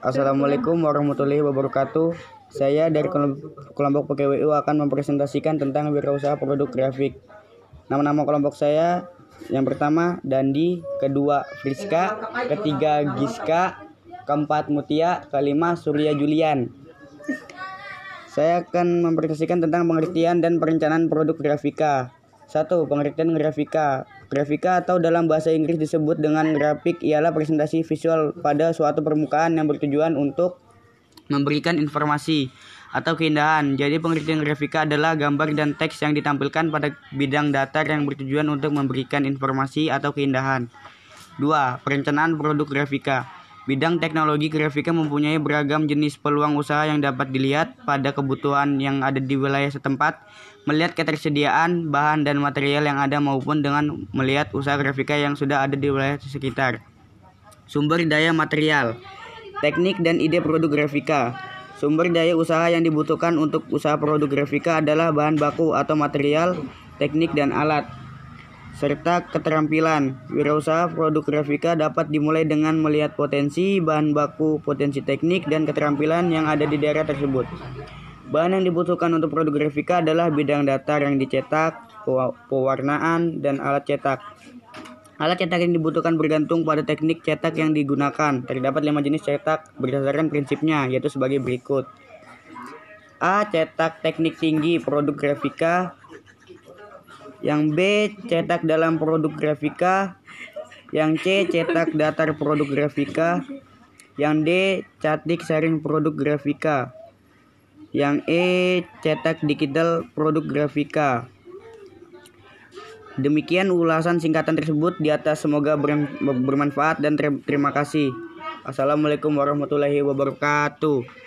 Assalamualaikum warahmatullahi wabarakatuh. Saya dari kelompok PKWU akan mempresentasikan tentang wirausaha produk grafik. Nama-nama kelompok saya yang pertama Dandi, kedua Friska, ketiga Giska, keempat Mutia, kelima Surya Julian. Saya akan mempresentasikan tentang pengertian dan perencanaan produk grafika. Satu, pengertian grafika. Grafika atau dalam bahasa Inggris disebut dengan grafik ialah presentasi visual pada suatu permukaan yang bertujuan untuk memberikan informasi atau keindahan. Jadi pengertian grafika adalah gambar dan teks yang ditampilkan pada bidang datar yang bertujuan untuk memberikan informasi atau keindahan. Dua, Perencanaan produk grafika. Bidang teknologi grafika mempunyai beragam jenis peluang usaha yang dapat dilihat pada kebutuhan yang ada di wilayah setempat, melihat ketersediaan bahan dan material yang ada maupun dengan melihat usaha grafika yang sudah ada di wilayah sekitar. Sumber daya material, teknik dan ide produk grafika. Sumber daya usaha yang dibutuhkan untuk usaha produk grafika adalah bahan baku atau material, teknik dan alat serta keterampilan. Wirausaha produk grafika dapat dimulai dengan melihat potensi bahan baku, potensi teknik, dan keterampilan yang ada di daerah tersebut. Bahan yang dibutuhkan untuk produk grafika adalah bidang datar yang dicetak, pewarnaan, dan alat cetak. Alat cetak yang dibutuhkan bergantung pada teknik cetak yang digunakan. Terdapat lima jenis cetak berdasarkan prinsipnya, yaitu sebagai berikut. A. Cetak teknik tinggi produk grafika yang B cetak dalam produk grafika, yang C cetak datar produk grafika, yang D catik sharing produk grafika, yang E cetak digital produk grafika. Demikian ulasan singkatan tersebut di atas semoga bermanfaat dan terima kasih. Assalamualaikum warahmatullahi wabarakatuh.